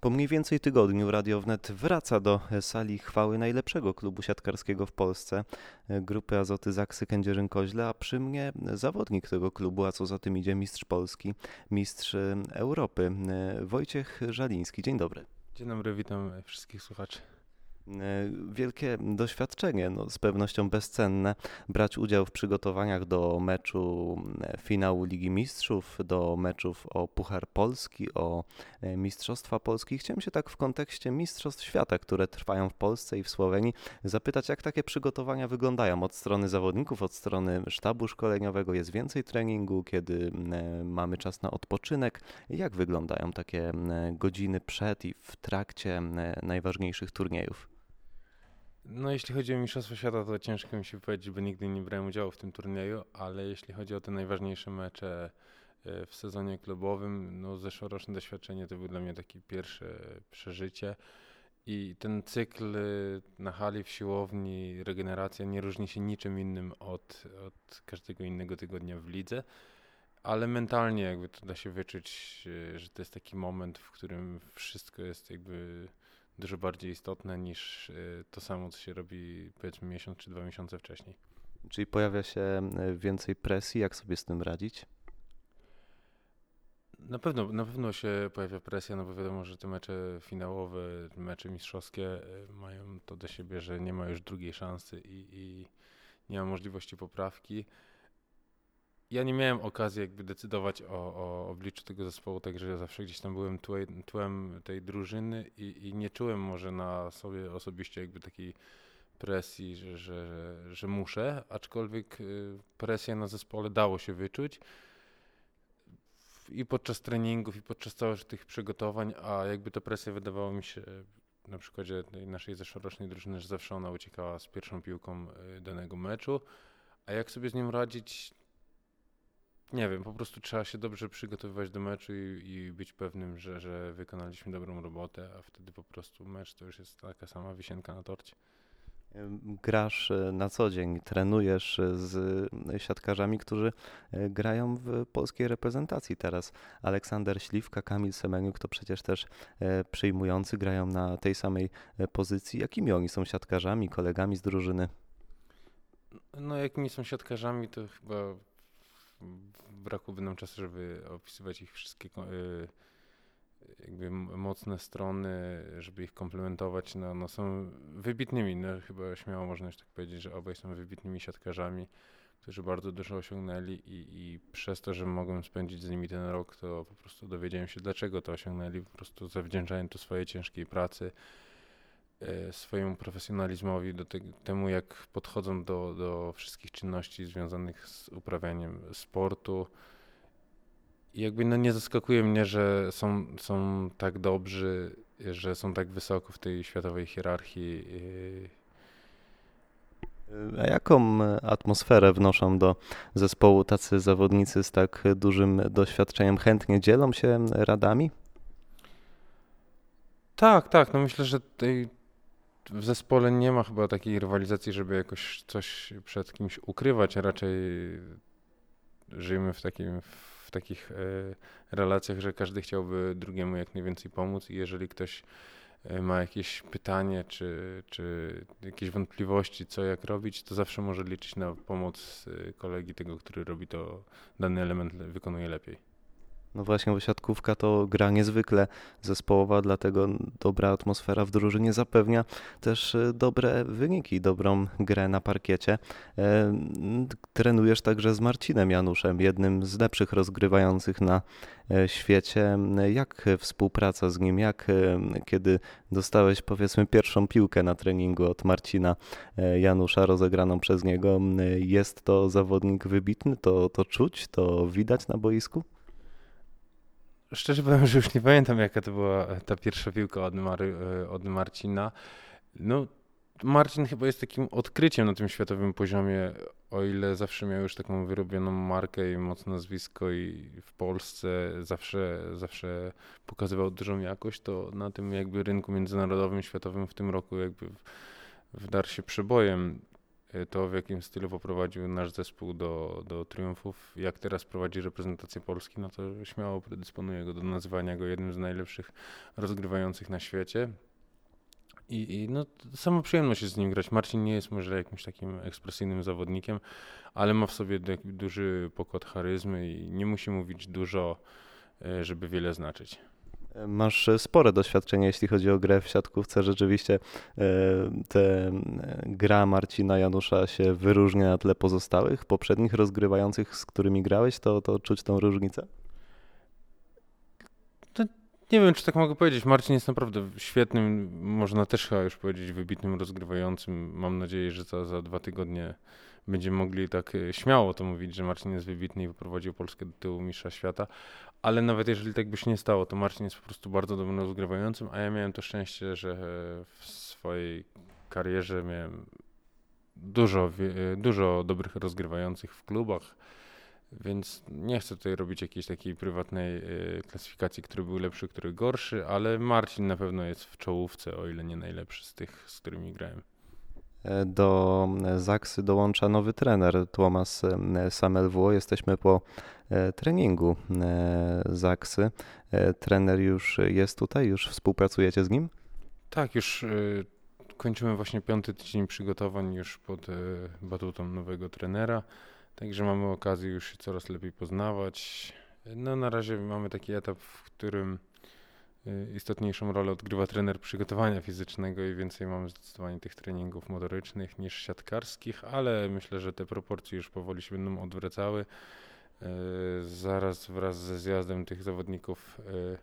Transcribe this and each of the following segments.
Po mniej więcej tygodniu Radio Wnet wraca do sali chwały najlepszego klubu siatkarskiego w Polsce, grupy Azoty Zaksy Kędzierzyn-Koźle, a przy mnie zawodnik tego klubu, a co za tym idzie mistrz Polski, mistrz Europy, Wojciech Żaliński. Dzień dobry. Dzień dobry, witam wszystkich słuchaczy. E, wielkie doświadczenie, no, z pewnością bezcenne, brać udział w przygotowaniach do meczu e, finału Ligi Mistrzów, do meczów o Puchar Polski, o e, Mistrzostwa Polski. Chciałem się tak w kontekście Mistrzostw Świata, które trwają w Polsce i w Słowenii, zapytać, jak takie przygotowania wyglądają od strony zawodników, od strony sztabu szkoleniowego. Jest więcej treningu, kiedy mamy czas na odpoczynek. Jak wyglądają takie godziny przed i w trakcie najważniejszych turniejów? No jeśli chodzi o Mistrzostwo Świata, to ciężko mi się powiedzieć, bo nigdy nie brałem udziału w tym turnieju, ale jeśli chodzi o te najważniejsze mecze e, w sezonie klubowym, no zeszłoroczne doświadczenie to był dla mnie takie pierwsze przeżycie. I ten cykl e, na hali w siłowni, regeneracja nie różni się niczym innym od, od każdego innego tygodnia w lidze, ale mentalnie jakby to da się wyczuć, e, że to jest taki moment, w którym wszystko jest jakby dużo bardziej istotne niż y, to samo, co się robi powiedzmy miesiąc czy dwa miesiące wcześniej. Czyli pojawia się y, więcej presji, jak sobie z tym radzić? Na pewno, na pewno się pojawia presja, no bo wiadomo, że te mecze finałowe, mecze mistrzowskie y, mają to do siebie, że nie ma już drugiej szansy i, i nie ma możliwości poprawki ja nie miałem okazji jakby decydować o, o obliczu tego zespołu, także ja zawsze gdzieś tam byłem tłem, tłem tej drużyny i, i, nie czułem może na sobie osobiście jakby takiej presji, że, że, że muszę, aczkolwiek y, presję na zespole dało się wyczuć. I podczas treningów, i podczas całych tych przygotowań, a jakby ta presja wydawała mi się na przykładzie naszej zeszłorocznej drużyny, że zawsze ona uciekała z pierwszą piłką y, danego meczu, a jak sobie z nią radzić, nie wiem, po prostu trzeba się dobrze przygotowywać do meczu i, i, być pewnym, że, że wykonaliśmy dobrą robotę, a wtedy po prostu mecz to już jest taka sama wisienka na torcie. Grasz e, na co dzień, trenujesz e, z siatkarzami, którzy e, grają w polskiej reprezentacji teraz. Aleksander Śliwka, Kamil Semeniuk to przecież też przyjmujący, grają na tej samej pozycji. Jakimi oni są siatkarzami, kolegami z drużyny? No jakimi są siatkarzami, to chyba brakułby nam czasu, żeby opisywać ich wszystkie y, jakby mocne strony, żeby ich komplementować. No, no są wybitnymi, no chyba śmiało można już tak powiedzieć, że obaj są wybitnymi siatkarzami, którzy bardzo dużo osiągnęli i, i przez to, że mogłem spędzić z nimi ten rok, to po prostu dowiedziałem się, dlaczego to osiągnęli, po prostu zawdzięczałem to swojej ciężkiej pracy. E, swojemu profesjonalizmowi, do te, temu jak podchodzą do, do wszystkich czynności związanych z uprawianiem sportu. I jakby no nie zaskakuje mnie, że są, są tak dobrzy, że są tak wysoko w tej światowej hierarchii. A jaką atmosferę wnoszą do zespołu tacy zawodnicy z tak dużym doświadczeniem? Chętnie dzielą się radami? Tak, tak. No myślę, że tej, w zespole nie ma chyba takiej rywalizacji, żeby jakoś coś przed kimś ukrywać, raczej żyjemy w, takim, w takich e, relacjach, że każdy chciałby drugiemu jak najwięcej pomóc i jeżeli ktoś e, ma jakieś pytanie czy, czy jakieś wątpliwości, co jak robić, to zawsze może liczyć na pomoc e, kolegi tego, który robi to, dany element wykonuje lepiej. No właśnie, bo siatkówka to gra niezwykle zespołowa, dlatego dobra atmosfera w drużynie zapewnia też e, dobre wyniki, dobrą grę na parkiecie. E, trenujesz także z Marcinem Januszem, jednym z lepszych rozgrywających na e, świecie. Jak współpraca z nim, jak kiedy dostałeś powiedzmy pierwszą piłkę na treningu od Marcina Janusza rozegraną przez niego, jest to zawodnik wybitny, to, to czuć, to widać na boisku? Szczerze powiem, że już nie pamiętam, jaka to była ta pierwsza piłka od, Mar e, od Marcina. No, Marcin chyba jest takim odkryciem na tym światowym poziomie, o ile zawsze miał już taką wyrobioną markę i mocne nazwisko i w Polsce zawsze, zawsze pokazywał dużą jakość, to na tym jakby rynku międzynarodowym, światowym w tym roku jakby wdarł się przebojem. Y, to, w jakim stylu poprowadził nasz zespół do, do triumfów, jak teraz prowadzi reprezentację Polski, no to śmiało predysponuje go do nazywania go jednym z najlepszych rozgrywających na świecie. I, I no, sama przyjemność jest z nim grać. Marcin nie jest może jakimś takim ekspresyjnym zawodnikiem, ale ma w sobie duży pokład charyzmy i nie musi mówić dużo, e, żeby wiele znaczyć. Masz spore doświadczenie, jeśli chodzi o grę w siatkówce. Rzeczywiście e, te gra Marcina Janusza się wyróżnia na tle pozostałych poprzednich rozgrywających, z którymi grałeś, to, to czuć tą różnicę? Nie wiem, czy tak mogę powiedzieć. Marcin jest naprawdę świetnym, można też chyba już powiedzieć, wybitnym rozgrywającym. Mam nadzieję, że za, za dwa tygodnie będziemy mogli tak e, śmiało to mówić, że Marcin jest wybitny i wyprowadził Polskę do tyłu mistrza świata. Ale nawet jeżeli tak by się nie stało, to Marcin jest po prostu bardzo dobrym rozgrywającym, a ja miałem to szczęście, że w swojej karierze miałem dużo, e, dużo dobrych rozgrywających w klubach więc nie chcę tutaj robić jakiejś takiej prywatnej y, klasyfikacji, który był lepszy, który gorszy, ale Marcin na pewno jest w czołówce, o ile nie najlepszy z tych, z którymi grałem. E, do Zaksy dołącza nowy trener, Tłomas e, Samelwo. Jesteśmy po treningu Zaksy. Trener już jest tutaj, już współpracujecie z nim? Tak, już kończymy właśnie piąty tydzień przygotowań już pod batutą nowego trenera. Także mamy okazję już się coraz lepiej poznawać. No na razie mamy taki etap, w którym istotniejszą rolę odgrywa trener przygotowania fizycznego i więcej mamy zdecydowanie tych treningów motorycznych niż siatkarskich, ale myślę, że te proporcje już powoli się będą odwracały. Y, zaraz wraz ze zjazdem tych zawodników y,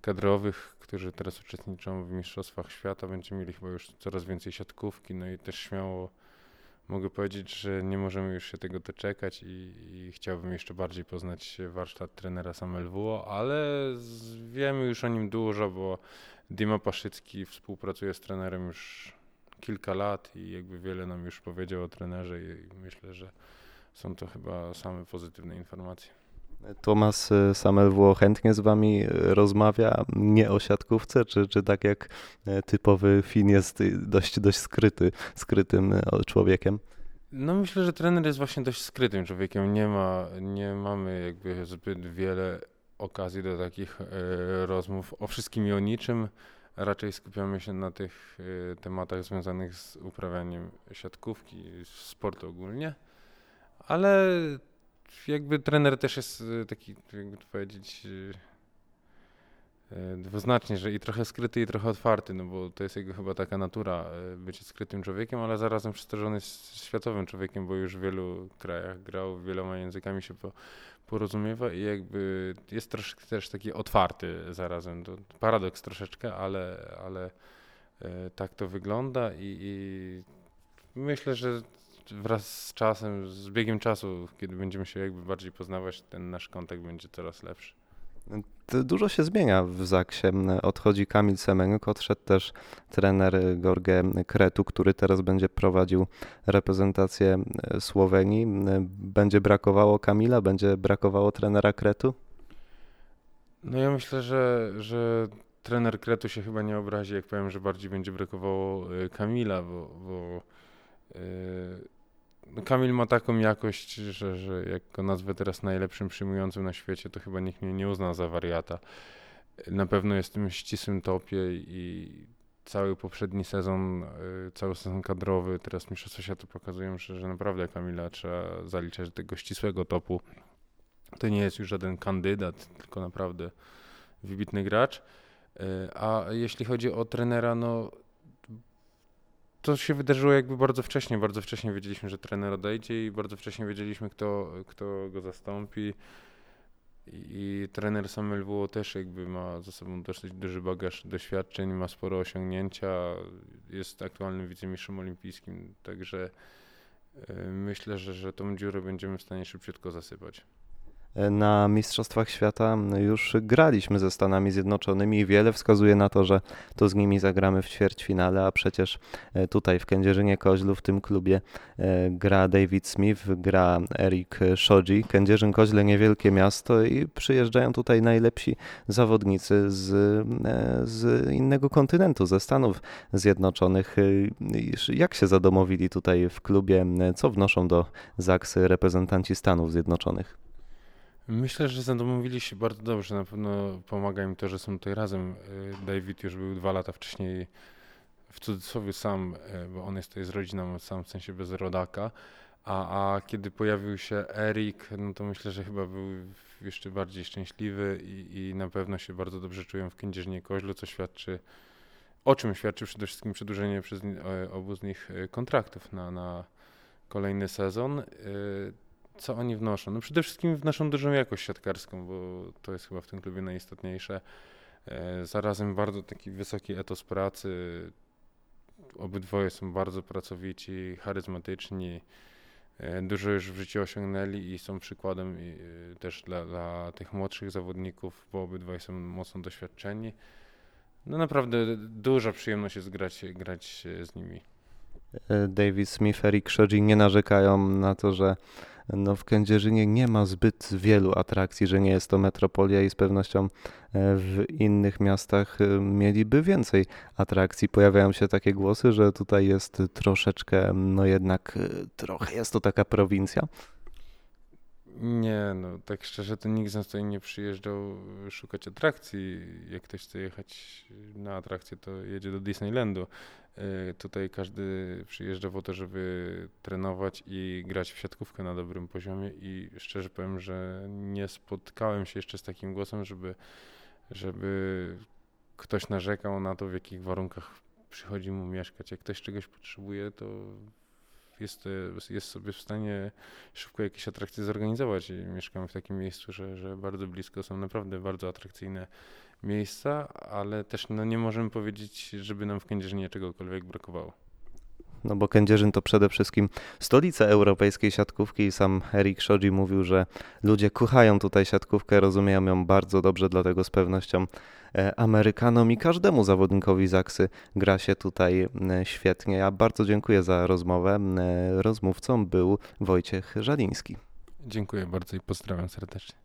kadrowych, którzy teraz uczestniczą w Mistrzostwach Świata, będziemy mieli chyba już coraz więcej siatkówki, no i też śmiało mogę powiedzieć, że nie możemy już się tego doczekać i, i chciałbym jeszcze bardziej poznać warsztat trenera Samelwuo, ale z, wiemy już o nim dużo, bo Dima Paszycki współpracuje z trenerem już kilka lat i jakby wiele nam już powiedział o trenerze i myślę, że są to chyba same pozytywne informacje. Tomasz y, Samelwło chętnie z wami y, rozmawia, nie o siatkówce, czy, czy tak jak e, typowy Fin jest y, dość, dość skryty, skrytym człowiekiem? No myślę, że trener jest właśnie dość skrytym człowiekiem. Nie ma, nie mamy jakby zbyt wiele okazji do takich rozmów o wszystkim i o niczym. Raczej skupiamy się na tych tematach związanych z uprawianiem siatkówki, sportu ogólnie. Ale jakby trener też jest y, taki, jakby to powiedzieć, y, y, dwuznacznie, że i trochę skryty, i trochę otwarty, no bo to jest jego chyba taka natura, być skrytym człowiekiem, ale zarazem on jest światowym człowiekiem, bo już w wielu krajach grał, wieloma językami się po, porozumiewa i jakby jest troszkę też taki otwarty zarazem. To paradoks troszeczkę, ale, ale tak to wygląda i, i myślę, że wraz z czasem, z biegiem czasu, kiedy będziemy się jakby bardziej poznawać, ten nasz kontakt będzie coraz lepszy. Dużo się zmienia w Zaksie. Odchodzi Kamil Semenyk, odszedł też trener Gorge Kretu, który teraz będzie prowadził reprezentację Słowenii. Będzie brakowało Kamila, będzie brakowało trenera Kretu? No ja myślę, że, że trener Kretu się chyba nie obrazi, jak powiem, że bardziej będzie brakowało y, Kamila, bo, bo yy, Kamil ma taką jakość, że, że jak go nazwę teraz najlepszym przyjmującym na świecie, to chyba nikt mnie nie uzna za wariata. Na pewno jest w tym ścisłym topie i cały poprzedni sezon, y, cały sezon kadrowy, teraz Mistrzostwa Świata pokazują, że, że naprawdę Kamila trzeba zaliczać do tego ścisłego topu. To nie jest już żaden kandydat, tylko naprawdę wybitny gracz. Y, a jeśli chodzi o trenera, no to się wydarzyło jakby bardzo wcześnie. Bardzo wcześnie wiedzieliśmy, że trener odejdzie i bardzo wcześnie wiedzieliśmy, kto, kto go zastąpi. I, trener Samuel Wuo też jakby ma za sobą dosyć duży bagaż doświadczeń, ma sporo osiągnięcia, jest aktualnym wicemistrzem olimpijskim, także y, myślę, że, że tą dziurę będziemy w stanie szybciutko zasypać. Na Mistrzostwach Świata już graliśmy ze Stanami Zjednoczonymi i wiele wskazuje na to, że to z nimi zagramy w ćwierćfinale, a przecież e, tutaj w Kędzierzynie Koźlu w tym klubie e, gra David Smith, gra Eric Shoji. Kędzierzyn Koźle niewielkie miasto i przyjeżdżają tutaj najlepsi zawodnicy z, e, z innego kontynentu, ze Stanów Zjednoczonych. Jak się zadomowili tutaj w klubie? Co wnoszą do Zaksy reprezentanci Stanów Zjednoczonych? Myślę, że zadomowili się bardzo dobrze. Na pewno pomaga im to, że są tutaj razem. Y, David już był dwa lata wcześniej w cudzysłowie sam, y, bo on jest tutaj z rodziną, sam w sensie bez rodaka. A, a kiedy pojawił się Erik, no to myślę, że chyba był jeszcze bardziej szczęśliwy i, i na pewno się bardzo dobrze czują w Kędzierzynie Koźlu, co świadczy, o czym świadczy przede wszystkim przedłużenie przez obu z nich y, kontraktów na, na kolejny sezon co oni wnoszą? No przede wszystkim wnoszą dużą jakość siatkarską, bo to jest chyba w tym klubie najistotniejsze. E, zarazem bardzo taki wysoki etos pracy. Obydwoje są bardzo pracowici, charyzmatyczni. E, dużo już w życiu osiągnęli i są przykładem e, też dla, dla tych młodszych zawodników, bo obydwaj są mocno doświadczeni. No naprawdę duża przyjemność jest grać, grać z nimi. David Smith, Eric Shoji nie narzekają na to, że no w Kędzierzynie nie ma zbyt wielu atrakcji, że nie jest to metropolia i z pewnością e, w innych miastach e, mieliby więcej atrakcji. Pojawiają się takie głosy, że tutaj jest troszeczkę, no jednak e, trochę jest to taka prowincja. Nie, no tak szczerze to nikt z nas tutaj nie przyjeżdżał szukać atrakcji. Jak ktoś chce jechać na atrakcję, to jedzie do Disneylandu. E, tutaj każdy przyjeżdża po to, żeby trenować i grać w siatkówkę na dobrym poziomie i szczerze powiem, że nie spotkałem się jeszcze z takim głosem, żeby, żeby ktoś narzekał na to, w jakich warunkach przychodzi mu mieszkać. Jak ktoś czegoś potrzebuje, to jest, jest sobie w stanie szybko jakieś atrakcje zorganizować. I mieszkamy w takim miejscu, że, że bardzo blisko są naprawdę bardzo atrakcyjne miejsca, ale też no, nie możemy powiedzieć, żeby nam w Kędzierzynie czegokolwiek brakowało. No bo Kędzierzyn to przede wszystkim stolica europejskiej siatkówki i sam Erik Shoji mówił, że ludzie kochają tutaj siatkówkę, rozumieją ją bardzo dobrze, dlatego z pewnością e, Amerykanom i każdemu zawodnikowi Zaksy gra się tutaj e, świetnie. Ja bardzo dziękuję za rozmowę. E, rozmówcą był Wojciech Żaliński. Dziękuję bardzo i pozdrawiam serdecznie.